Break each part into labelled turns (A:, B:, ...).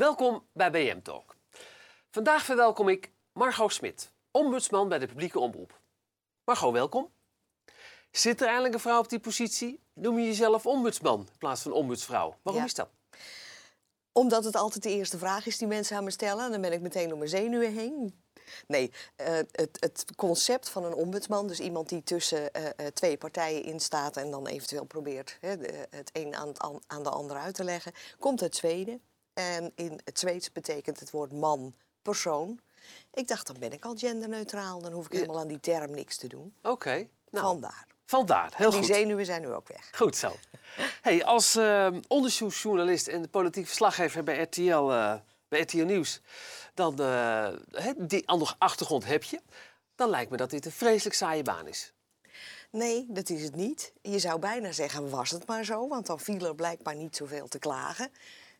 A: Welkom bij BM Talk. Vandaag verwelkom ik Margot Smit, ombudsman bij de publieke omroep. Margot, welkom. Zit er eindelijk een vrouw op die positie? Noem je jezelf ombudsman in plaats van ombudsvrouw. Waarom
B: Ja.
A: is dat?
B: Omdat het altijd de eerste vraag is die mensen aan me stellen. En dan ben ik meteen door mijn zenuwen heen. Nee, eh, het, het concept van een ombudsman, dus iemand die tussen eh, eh, twee partijen instaat en dan eventueel probeert hè, de- het een aan, het an- aan de ander uit te leggen, komt uit Zweden. En in het Zweeds betekent het woord man persoon. Ik dacht, dan ben ik al genderneutraal, dan hoef ik helemaal aan die term niks te doen.
A: Oké, nou,
B: Vandaar.
A: vandaar. Heel
B: die
A: goed.
B: zenuwen zijn nu ook weg.
A: Goed zo. Hey, als eh, onderzoeksjournalist en politiek verslaggever bij RTL, eh, bij RTL Nieuws, dan hè, die andere achtergrond heb je. Dan lijkt me dat dit een vreselijk saaie baan is.
B: Nee, dat is het niet. Je zou bijna zeggen, was het maar zo, want dan viel er blijkbaar niet zoveel te klagen.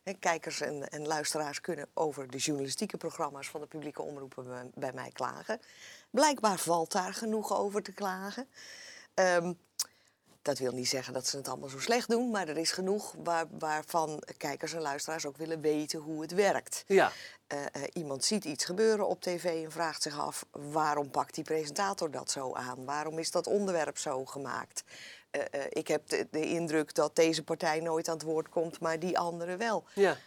B: Hè, Kijkers en, en luisteraars kunnen over de journalistieke programma's van de publieke omroepen bij, bij mij klagen. Blijkbaar valt daar genoeg over te klagen. Ehm, dat wil niet zeggen dat ze het allemaal zo slecht doen, maar er is genoeg waar, waarvan kijkers en luisteraars ook willen weten hoe het werkt.
A: Ja,
B: Eh, eh, iemand ziet iets gebeuren op tv en vraagt zich af waarom pakt die presentator dat zo aan? Waarom is dat onderwerp zo gemaakt? Eh, eh, ik heb de, de indruk dat deze partij nooit aan het woord komt, maar die andere wel.
A: ja.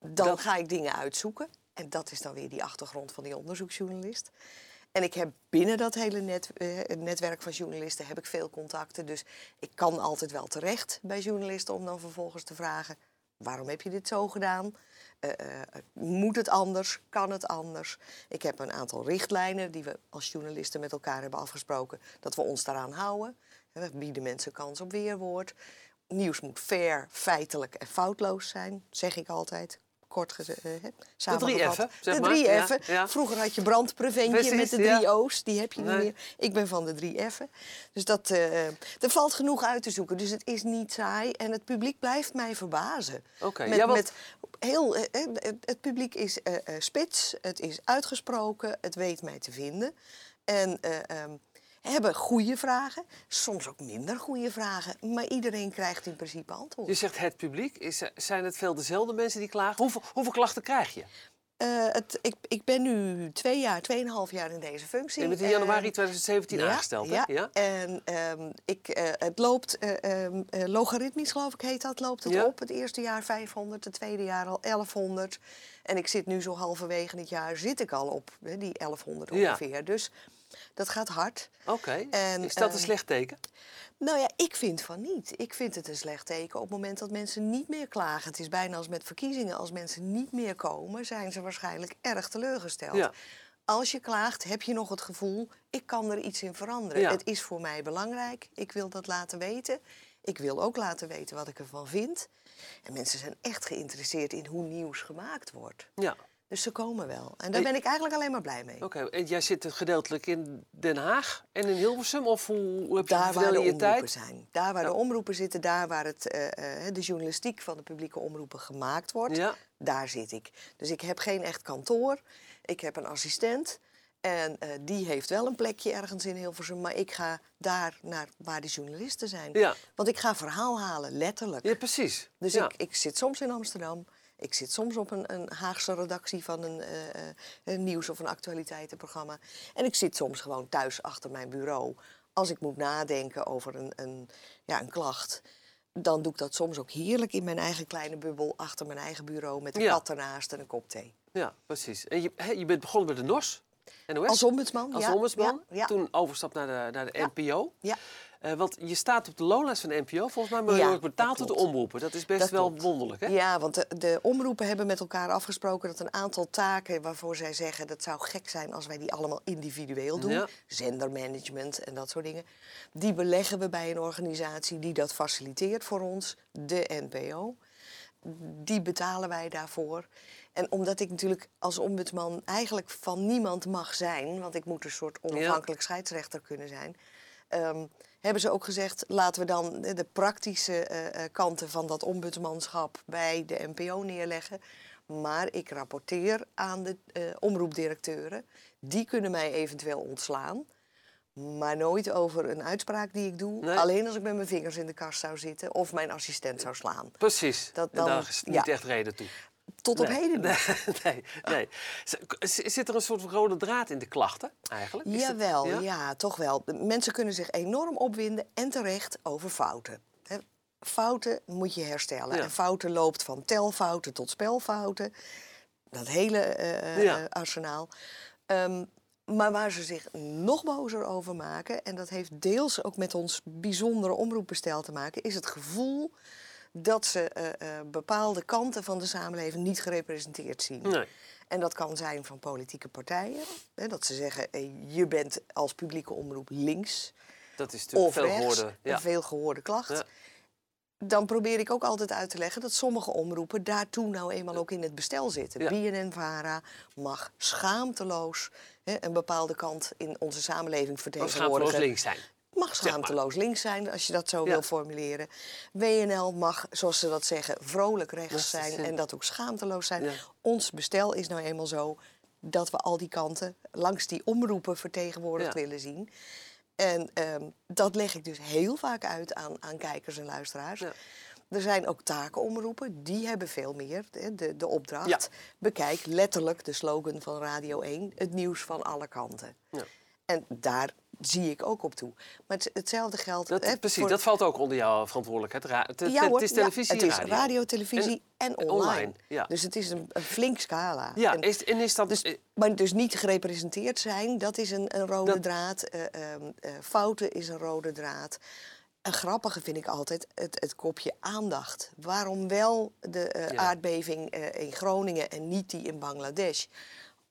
B: Dan
A: Dat-
B: ga ik dingen uitzoeken. En dat is dan weer die achtergrond van die onderzoeksjournalist. En ik heb binnen dat hele net, eh, netwerk van journalisten heb ik veel contacten. Dus ik kan altijd wel terecht bij journalisten om dan vervolgens te vragen... waarom heb je dit zo gedaan? Moet het anders? Kan het anders? Ik heb een aantal richtlijnen die we als journalisten met elkaar hebben afgesproken... dat we ons daaraan houden. We bieden mensen kans op weerwoord. Nieuws moet fair, feitelijk en foutloos zijn, zeg ik altijd. Kort gezegd. eh, hè, samengevat.
A: F'en,
B: de drie
A: Ja.
B: Vroeger had je brandpreventje met de
A: ja.
B: drie O's. Die heb je niet
A: Nee.
B: meer. Ik ben van de drie F'en. Dus dat, eh, er valt genoeg uit te zoeken. Dus het is niet saai. En het publiek blijft mij verbazen.
A: Oké,
B: Met,
A: ja, want-
B: met heel, eh, het- publiek is spits. Het is uitgesproken. Het weet mij te vinden. En eh, ehm, hebben goede vragen. Soms ook minder goede vragen. Maar iedereen krijgt in principe antwoord.
A: Je zegt het publiek. Is, zijn het veel dezelfde mensen die klagen? Hoeveel, hoeveel klachten krijg je?
B: Eh, het, ik, ik ben nu twee jaar, tweeënhalf jaar in deze functie.
A: Je bent in januari 2017
B: ja,
A: aangesteld, hè?
B: Ja,
A: Ja.
B: en ehm, ik, eh, het loopt eh, ehm, eh, logaritmisch, geloof ik, heet dat, loopt het
A: Ja.
B: op. Het eerste jaar 500, het tweede jaar al 1100. En ik zit nu zo halverwege het jaar, zit ik al op hè, die 1100
A: Ja.
B: ongeveer. Dus dat gaat hard.
A: Oké.
B: En,
A: Is dat een
B: eh,
A: slecht teken?
B: Nou ja, ik vind van niet. Ik vind het een slecht teken op het moment dat mensen niet meer klagen. Het is bijna als met verkiezingen. Als mensen niet meer komen, zijn ze waarschijnlijk erg teleurgesteld.
A: Ja.
B: Als je klaagt, heb je nog het gevoel, ik kan er iets in veranderen.
A: Ja.
B: Het is voor mij belangrijk. Ik wil dat laten weten. Ik wil ook laten weten wat ik ervan vind. En mensen zijn echt geïnteresseerd in hoe nieuws gemaakt wordt.
A: Ja.
B: Dus ze komen wel. En daar
A: Hey.
B: ben ik eigenlijk alleen maar blij mee.
A: Oké, en jij zit gedeeltelijk in Den Haag en in Hilversum? Of hoe, hoe heb je
B: Daar waar de
A: je tijd?
B: zijn. Daar waar
A: Ja.
B: de omroepen zitten, daar waar het, eh, eh, de journalistiek van de publieke omroepen gemaakt wordt,
A: Ja.
B: daar zit ik. Dus ik heb geen echt kantoor. Ik heb een assistent. En eh, die heeft wel een plekje ergens in Hilversum. Maar ik ga daar naar waar de journalisten zijn.
A: Ja.
B: Want ik ga verhaal halen, letterlijk.
A: Ja, precies.
B: Dus
A: ja.
B: ik, ik zit soms in Amsterdam. Ik zit soms op een, een Haagse redactie van een, eh, eh, een nieuws- of een actualiteitenprogramma. En ik zit soms gewoon thuis achter mijn bureau. Als ik moet nadenken over een, een, ja, een klacht, dan doe ik dat soms ook heerlijk in mijn eigen kleine bubbel, achter mijn eigen bureau, met een
A: Ja.
B: kat ernaast en een kop thee.
A: Ja, precies. En je, je bent begonnen bij de NOS, NOS.
B: Als ombudsman,
A: Als
B: ja,
A: ombudsman.
B: ja.
A: Toen overstap naar de, naar de. NPO.
B: Ja.
A: Eh, want je staat op de loonlijst van de NPO, volgens mij, maar je
B: Ja,
A: betaald door de omroepen. Dat is best
B: Dat
A: wel
B: klopt.
A: wonderlijk, hè?
B: Ja, want de, de omroepen hebben met elkaar afgesproken dat een aantal taken waarvoor zij zeggen dat zou gek zijn als wij die allemaal individueel doen,
A: Ja.
B: zendermanagement en dat soort dingen, die beleggen we bij een organisatie die dat faciliteert voor ons, de NPO. Die betalen wij daarvoor. En omdat ik natuurlijk als ombudsman eigenlijk van niemand mag zijn, want ik moet een soort onafhankelijk scheidsrechter kunnen zijn, ehm, hebben ze ook gezegd, laten we dan de, praktische eh, eh, kanten van dat ombudsmanschap bij de NPO neerleggen. Maar ik rapporteer aan de eh, omroepdirecteuren. Die kunnen mij eventueel ontslaan. Maar nooit over een uitspraak die ik doe.
A: Nee.
B: Alleen als ik met mijn vingers in de kast zou zitten of mijn assistent zou slaan.
A: Precies.
B: Dat
A: En
B: dan-
A: daar is niet
B: ja.
A: echt reden toe.
B: Tot op
A: Nee,
B: heden
A: nee, nee, Zit er een soort rode draad in de klachten eigenlijk? Is dat-
B: Jawel,
A: ja?
B: ja? toch wel. Mensen kunnen zich enorm opwinden en terecht over fouten. Fouten moet je herstellen.
A: Ja.
B: En fouten loopt van telfouten tot spelfouten. Dat hele
A: Ja.
B: eh, arsenaal. Ehm, maar waar ze zich nog bozer over maken, en dat heeft deels ook met ons bijzondere omroepbestel te maken, is het gevoel dat ze eh, eh, bepaalde kanten van de samenleving niet gerepresenteerd zien.
A: Nee.
B: En dat kan zijn van politieke partijen. Hè, dat ze zeggen, eh, je bent als publieke omroep links
A: Dat is natuurlijk
B: of
A: veel
B: rechts.
A: gehoorde.
B: Een veel gehoorde klacht.
A: Ja.
B: Dan probeer ik ook altijd uit te leggen dat sommige omroepen daartoe nou eenmaal ook in het bestel zitten.
A: Ja.
B: BNN-VARA mag schaamteloos hè, een bepaalde kant in onze samenleving
A: Of
B: vertegenwoordigen.
A: schaamteloos links zijn.
B: Mag schaamteloos links zijn, als je dat zo
A: Ja.
B: wil formuleren. WNL mag, zoals ze dat zeggen, vrolijk rechts zijn en dat ook schaamteloos zijn.
A: Ja.
B: Ons bestel is nou eenmaal zo dat we al die kanten langs die omroepen vertegenwoordigd
A: Ja.
B: willen zien. En ehm, dat leg ik dus heel vaak uit aan, aan kijkers en luisteraars. Er zijn ook takenomroepen, die hebben veel meer. De, de opdracht.
A: Ja.
B: Bekijk letterlijk de slogan van Radio 1, het nieuws van alle kanten.
A: Ja.
B: En daar zie ik ook op toe. Maar het, hetzelfde geldt...
A: Dat,
B: hè,
A: precies,
B: voor-
A: dat valt ook onder jouw verantwoordelijkheid. Ra- Het, het-
B: Ja, hoor,
A: het is
B: ja,
A: televisie
B: het
A: en
B: is
A: radio.
B: radio, televisie en,
A: en
B: online.
A: online, ja.
B: Dus het is een, een flink scala.
A: Ja,
B: En-
A: is, en is dat...
B: dus,
A: eh,
B: maar dus niet gerepresenteerd zijn, dat is een, een rode
A: Dat-
B: draad. Eh, ehm, eh, fouten is een rode draad. Een grappige vind ik altijd het, het kopje aandacht. Waarom wel de
A: Ja.
B: aardbeving in Groningen en niet die in Bangladesh?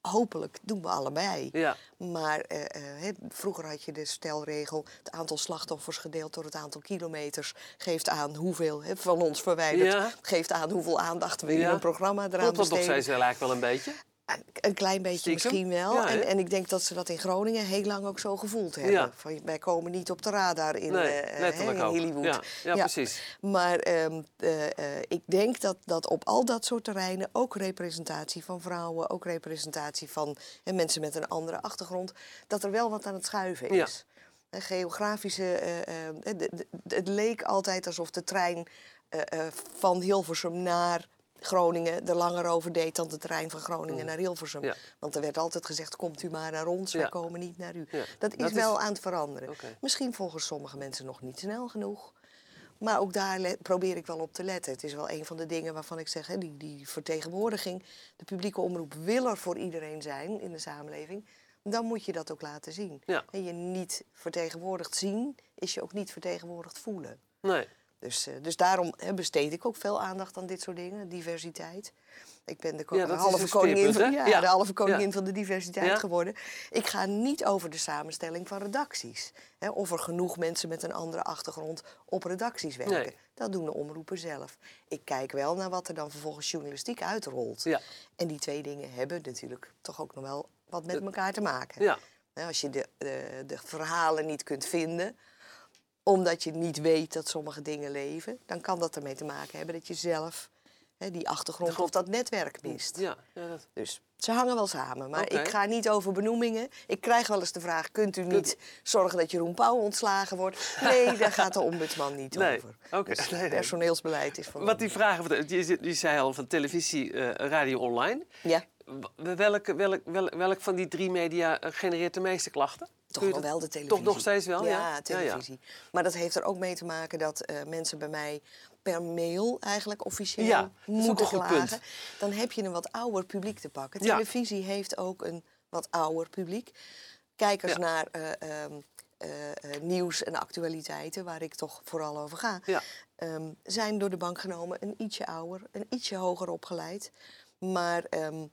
B: Hopelijk doen we allebei.
A: Ja.
B: Maar eh, eh, vroeger had je de stelregel... het aantal slachtoffers gedeeld door het aantal kilometers... geeft aan hoeveel van ons verwijderd...
A: Ja.
B: geeft aan hoeveel aandacht we in een programma eraan
A: Klopt dat nog
B: besteden.
A: steeds eigenlijk wel een beetje?
B: Een- klein beetje
A: Stiekem?
B: misschien wel.
A: Ja,
B: en, en ik denk dat ze dat in Groningen heel lang ook zo gevoeld hebben.
A: Ja.
B: Van, wij komen niet op de radar in,
A: Nee,
B: eh, in
A: ook.
B: Hollywood.
A: Ja, ja, precies.
B: Maar ehm, eh, eh, ik denk dat, dat op al dat soort terreinen ook representatie van vrouwen, ook representatie van mensen met een andere achtergrond, dat er wel wat aan het schuiven is. Geografische. eh, eh, het leek altijd alsof de trein eh, eh, van Hilversum naar Groningen er langer over deed dan de trein van Groningen naar Hilversum.
A: Ja.
B: Want er werd altijd gezegd: komt u maar naar ons, wij
A: Ja.
B: komen niet naar u.
A: Ja.
B: Dat is
A: Dat is-
B: wel aan het veranderen. Misschien volgens sommige mensen nog niet snel genoeg. Maar ook daar probeer ik wel op te letten. Het is wel een van de dingen waarvan ik zeg, hè, die, die vertegenwoordiging, de publieke omroep wil er voor iedereen zijn in de samenleving. Dan moet je dat ook laten zien. En je niet vertegenwoordigd zien, is je ook niet vertegenwoordigd voelen.
A: Nee.
B: Dus, eh, dus daarom hè, besteed ik ook veel aandacht aan dit soort dingen, diversiteit. Ik ben de
A: Ja,
B: halve
A: een
B: koningin, van, ja, de halve koningin van de diversiteit geworden. Ik ga niet over de samenstelling van redacties. Hè, of er genoeg mensen met een andere achtergrond op redacties werken.
A: Nee.
B: Dat doen de omroepen zelf. Ik kijk wel naar wat er dan vervolgens journalistiek uitrolt.
A: Ja.
B: En die twee dingen hebben natuurlijk toch ook nog wel wat met elkaar te maken. Als je de, de, de verhalen niet kunt vinden, omdat je niet weet dat sommige dingen leven, dan kan dat ermee te maken hebben dat je zelf hè, die achtergrond of dat netwerk mist.
A: Ja, ja dat...
B: Dus ze hangen wel samen. Maar ik ga niet over benoemingen. Ik krijg wel eens de vraag: kunt u niet zorgen dat Jeroen Pauw ontslagen wordt? Nee, daar gaat de ombudsman niet
A: Nee.
B: over.
A: Oké.
B: Dus
A: Nee, nee.
B: personeelsbeleid is van.
A: Wat die vragen, je, je zei al van televisie, eh, radio, online.
B: Ja,
A: Welke, welk, welk, welk van die drie media eh, genereert de meeste klachten?
B: Toch
A: dat-
B: wel de televisie.
A: Toch nog steeds wel? Ja,
B: Ja, televisie. Maar dat heeft er ook mee te maken dat eh, mensen bij mij per mail eigenlijk officieel moeten klagen. Dan heb je een wat ouder publiek te pakken. Televisie heeft ook een wat ouder publiek. Kijkers naar eh, ehm, eh, eh, nieuws en actualiteiten, waar ik toch vooral over ga,
A: Ja.
B: ehm, zijn door de bank genomen een ietsje ouder, een ietsje hoger opgeleid. Maar ehm,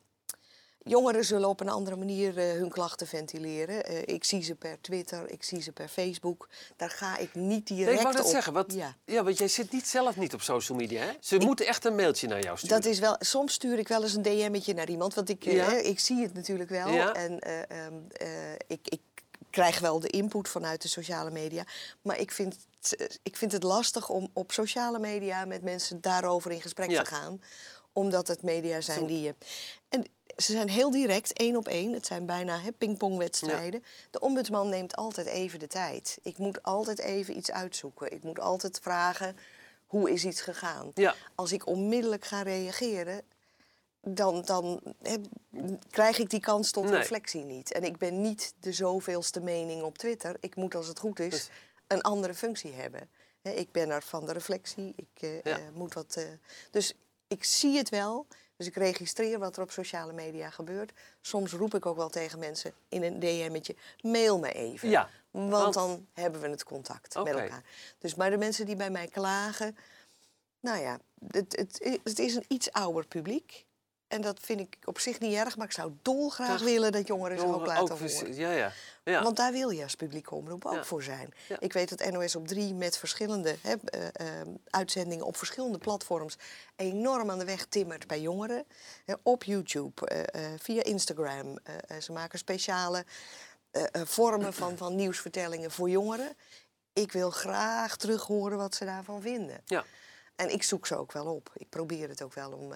B: jongeren zullen op een andere manier eh, hun klachten ventileren. Eh, ik zie ze per Twitter, ik zie ze per Facebook. Daar ga ik niet direct
A: Nee, ik wou dat
B: op.
A: zeggen. Want, ja.
B: Ja.
A: want jij zit niet zelf niet op social media, hè? Ze moeten echt een mailtje naar jou sturen.
B: Dat is wel, soms stuur ik wel eens een DM'tje naar iemand, want ik, eh,
A: Ja.
B: hè, ik zie het natuurlijk wel.
A: Ja.
B: En eh, ehm, eh, ik, ik krijg wel de input vanuit de sociale media. Maar ik vind, het- ik vind het lastig om op sociale media met mensen daarover in gesprek te gaan. Omdat het media zijn die je. En ze zijn heel direct, één op één. Het zijn bijna pingpongwedstrijden. De ombudsman neemt altijd even de tijd. Ik moet altijd even iets uitzoeken. Ik moet altijd vragen, hoe is iets gegaan?
A: Ja.
B: Als ik onmiddellijk ga reageren, dan, dan krijg ik die kans tot
A: Nee.
B: reflectie niet. En ik ben niet de zoveelste mening op Twitter. Ik moet, als het goed is,
A: Dus-
B: een andere functie hebben. Ik ben er van de reflectie. Ik eh,
A: Ja.
B: eh, moet wat. eh, dus ik zie het wel. Dus ik registreer wat er op sociale media gebeurt. Soms roep ik ook wel tegen mensen in een DM'tje: mail me even.
A: Ja,
B: Want,
A: want-
B: dan hebben we het contact met elkaar. Dus maar de mensen die bij mij klagen, nou ja, het, het, het is een iets ouder publiek. En dat vind ik op zich niet erg, maar ik zou dolgraag willen dat jongeren zich ook laten
A: vers-
B: horen.
A: Ja, ja. ja.
B: Want daar wil je als publieke omroep ook
A: Ja.
B: voor zijn.
A: Ja.
B: Ik weet dat NOS op 3 met verschillende hè, eh, eh, uitzendingen op verschillende platforms enorm aan de weg timmert bij jongeren. Op YouTube, eh, eh, via Instagram. Ze maken speciale vormen van, van nieuwsvertellingen voor jongeren. Ik wil graag terug horen wat ze daarvan vinden.
A: ja.
B: En ik zoek ze ook wel op. Ik probeer het ook wel om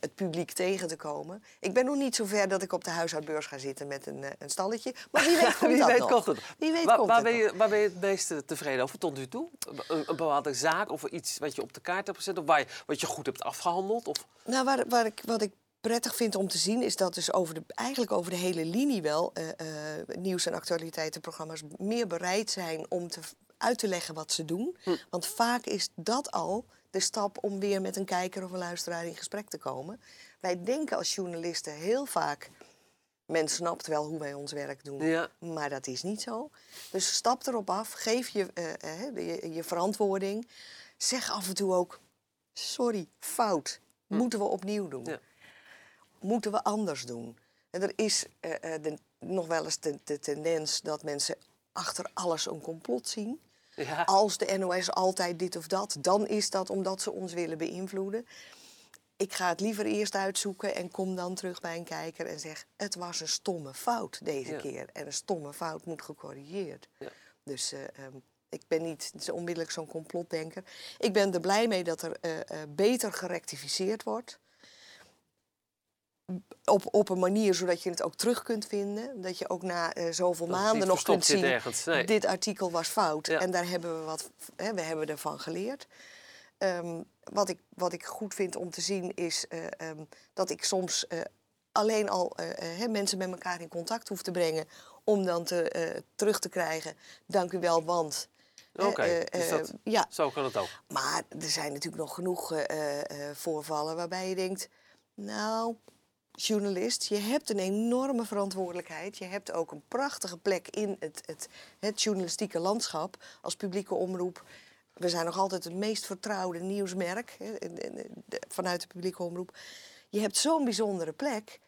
B: het publiek tegen te komen. Ik ben nog niet zo ver dat ik op de huishoudbeurs ga zitten met een, eh, een stalletje. Maar wie weet komt
A: Wie
B: dat
A: weet
B: nog.
A: komt het.
B: Wie weet
A: waar,
B: komt
A: waar
B: het
A: ben je, waar ben je het meest tevreden over tot nu toe? Een, een bepaalde zaak of iets wat je op de kaart hebt gezet? Of waar je, wat je goed hebt afgehandeld? Of,
B: Nou, waar, waar ik, wat ik prettig vind om te zien... is dat dus over de, eigenlijk over de hele linie wel... eh, eh, nieuws- en actualiteitenprogramma's meer bereid zijn om te, uit te leggen wat ze doen.
A: Hm.
B: Want vaak is dat al de stap om weer met een kijker of een luisteraar in gesprek te komen. Wij denken als journalisten heel vaak... men snapt wel hoe wij ons werk doen.
A: ja.
B: Maar dat is niet zo. Dus stap erop af, geef je, eh, eh, je, je verantwoording. Zeg af en toe ook, sorry, fout. Moeten we opnieuw doen?
A: Hm. Ja.
B: Moeten we anders doen? En er is eh, de- nog wel eens de, de tendens dat mensen achter alles een complot zien.
A: Ja.
B: Als de NOS altijd dit of dat, dan is dat omdat ze ons willen beïnvloeden. Ik ga het liever eerst uitzoeken en kom dan terug bij een kijker en zeg: Het was een stomme fout deze
A: Ja.
B: keer. En een stomme fout moet gecorrigeerd.
A: Ja.
B: Dus eh, ehm, ik ben niet onmiddellijk zo'n complotdenker. Ik ben er blij mee dat er eh, eh, beter gerectificeerd wordt. Op, op een manier zodat je het ook terug kunt vinden. Dat je ook na eh, zoveel
A: Dat
B: maanden nog kunt zien.
A: ergens, nee.
B: Dit artikel was fout.
A: Ja.
B: En daar hebben we wat. Hè, we hebben ervan geleerd. Ehm, wat, ik, wat ik goed vind om te zien is eh, ehm, dat ik soms eh, alleen al hè, mensen met elkaar in contact hoef te brengen. Om dan te, terug te krijgen. Dank u wel, want.
A: Oké, dus dat-
B: ja,
A: Zo kan het ook.
B: maar er zijn natuurlijk nog genoeg voorvallen waarbij je denkt, nou, journalist, je hebt een enorme verantwoordelijkheid. Je hebt ook een prachtige plek in het, het, het journalistieke landschap als publieke omroep. We zijn nog altijd het meest vertrouwde nieuwsmerk hè, vanuit de publieke omroep. Je hebt zo'n bijzondere plek.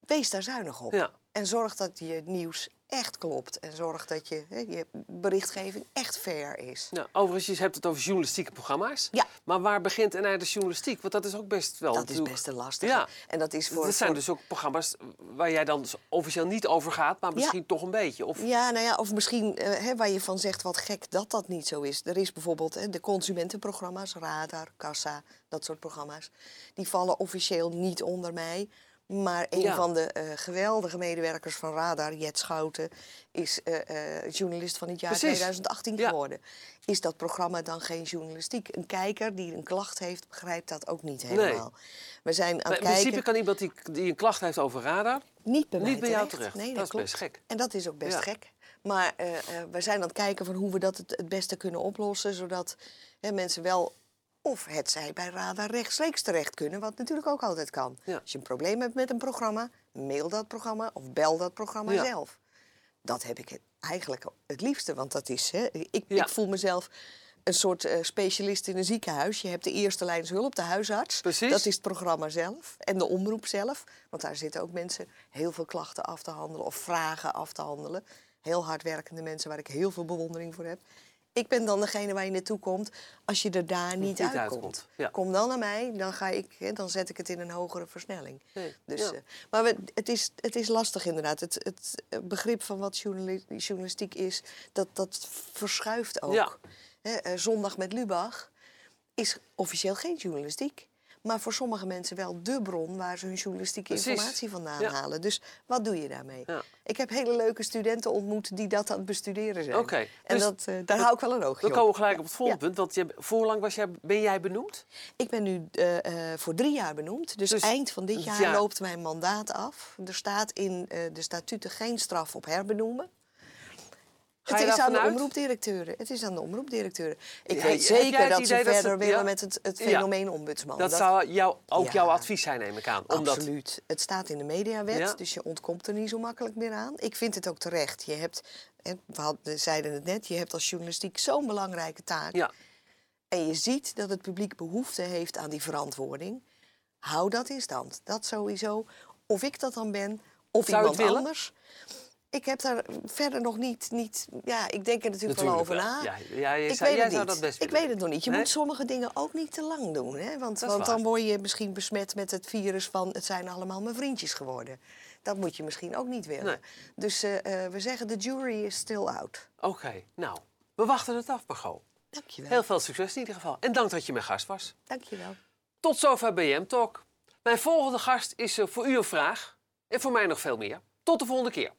B: Wees daar zuinig op.
A: Ja.
B: En zorg dat je nieuws echt klopt. En zorg dat je, hè, je berichtgeving echt fair is.
A: Nou, overigens, je hebt het over journalistieke programma's.
B: Ja.
A: Maar waar begint en eindigt journalistiek? Want dat is ook best wel
B: Dat is best een lastige.
A: Ja.
B: En dat is voor.
A: Dat zijn
B: voor-
A: dus ook programma's waar jij dan dus officieel niet over gaat, maar misschien toch een beetje. Of,
B: Ja, nou ja, of misschien eh, hè, waar je van zegt wat gek dat dat niet zo is. Er is bijvoorbeeld hè, de consumentenprogramma's, Radar, Kassa, dat soort programma's. Die vallen officieel niet onder mij. Maar een
A: Ja.
B: van de eh, geweldige medewerkers van Radar, Jet Schouten, is eh, eh, journalist van het jaar
A: Precies.
B: 2018
A: Ja.
B: geworden. Is dat programma dan geen journalistiek? Een kijker die een klacht heeft, begrijpt dat ook niet helemaal. We zijn aan
A: in principe
B: kijken.
A: kan iemand die, die een klacht heeft over radar,
B: Niet bij, mij
A: niet bij jou
B: terecht.
A: terecht.
B: Nee,
A: dat is
B: klopt.
A: best gek.
B: En dat is ook best
A: Ja.
B: gek. Maar we zijn aan het kijken van hoe we dat het, het beste kunnen oplossen. Zodat hè, mensen wel, of het zij bij Radar rechtstreeks terecht kunnen. Wat natuurlijk ook altijd kan.
A: Ja.
B: Als je een probleem hebt met een programma, mail dat programma of bel dat programma
A: Ja.
B: zelf. Dat heb ik het eigenlijk het liefste. Want dat is, hè, ik,
A: Ja.
B: ik voel mezelf een soort eh, specialist in een ziekenhuis. Je hebt de eerste lijns hulp, de huisarts.
A: Precies.
B: Dat is het programma zelf en de omroep zelf. Want daar zitten ook mensen heel veel klachten af te handelen of vragen af te handelen. Heel hardwerkende mensen waar ik heel veel bewondering voor heb. Ik ben dan degene waar je naartoe komt als je er daar niet,
A: niet
B: uitkomt.
A: uitkomt, ja.
B: Kom dan naar mij, dan, ga ik, dan zet ik het in een hogere versnelling.
A: Nee,
B: Dus,
A: ja.
B: eh, maar we, het, is, het is lastig inderdaad. Het, het begrip van wat journali- journalistiek is, dat, dat verschuift ook.
A: Ja.
B: Eh, zondag met Lubach is officieel geen journalistiek. Maar voor sommige mensen wel dé bron waar ze hun journalistieke
A: Precies.
B: informatie vandaan
A: Ja.
B: halen. Dus wat doe je daarmee?
A: Ja.
B: Ik heb hele leuke studenten ontmoet die dat aan het bestuderen zijn. En
A: dus
B: dat, eh, daar hou ik wel een oogje
A: Dan
B: op.
A: komen we gelijk op het volgende punt. Want je, voor lang was jij, ben jij benoemd?
B: Ik ben nu eh, eh, voor drie jaar benoemd. Dus,
A: Dus
B: eind van dit jaar
A: ja.
B: loopt mijn mandaat af. Er staat in de statuten geen straf op herbenoemen. Het is aan de omroepdirecteuren. Het is aan de omroepdirecteuren. Ik
A: Ja,
B: weet zeker dat ze
A: dat ze-
B: verder willen
A: ja?
B: met het, het fenomeen ombudsman.
A: Dat, zou jou, ook jouw advies zijn, neem ik aan. Omdat,
B: Absoluut. Het staat in de mediawet, dus je ontkomt er niet zo makkelijk meer aan. Ik vind het ook terecht. Je hebt, we hadden, zeiden het net, je hebt als journalistiek zo'n belangrijke taak.
A: Ja,
B: En je ziet dat het publiek behoefte heeft aan die verantwoording. Hou dat in stand. Dat sowieso. Of ik dat dan ben, of
A: Zou
B: iemand anders. Ik heb daar verder nog niet, niet... Ja, ik denk er natuurlijk, wel over
A: wel.
B: na.
A: Ja, ja, je
B: ik
A: zou-
B: weet
A: jij
B: het
A: zou
B: niet.
A: dat best
B: ik weet het nog niet. Je
A: Nee?
B: moet sommige dingen ook niet te lang doen. Hè? Want, want dan word je misschien besmet met het virus van... het zijn allemaal mijn vriendjes geworden. Dat moet je misschien ook niet willen.
A: Nee.
B: Dus eh, eh, we zeggen, de jury is still out.
A: oké. Nou, we wachten het af, Margot.
B: Dankjewel.
A: Heel veel succes in ieder geval. En dank dat je mijn gast was.
B: Dankjewel.
A: Tot zover BM Talk. Mijn volgende gast is eh, voor u een vraag. En voor mij nog veel meer. Tot de volgende keer.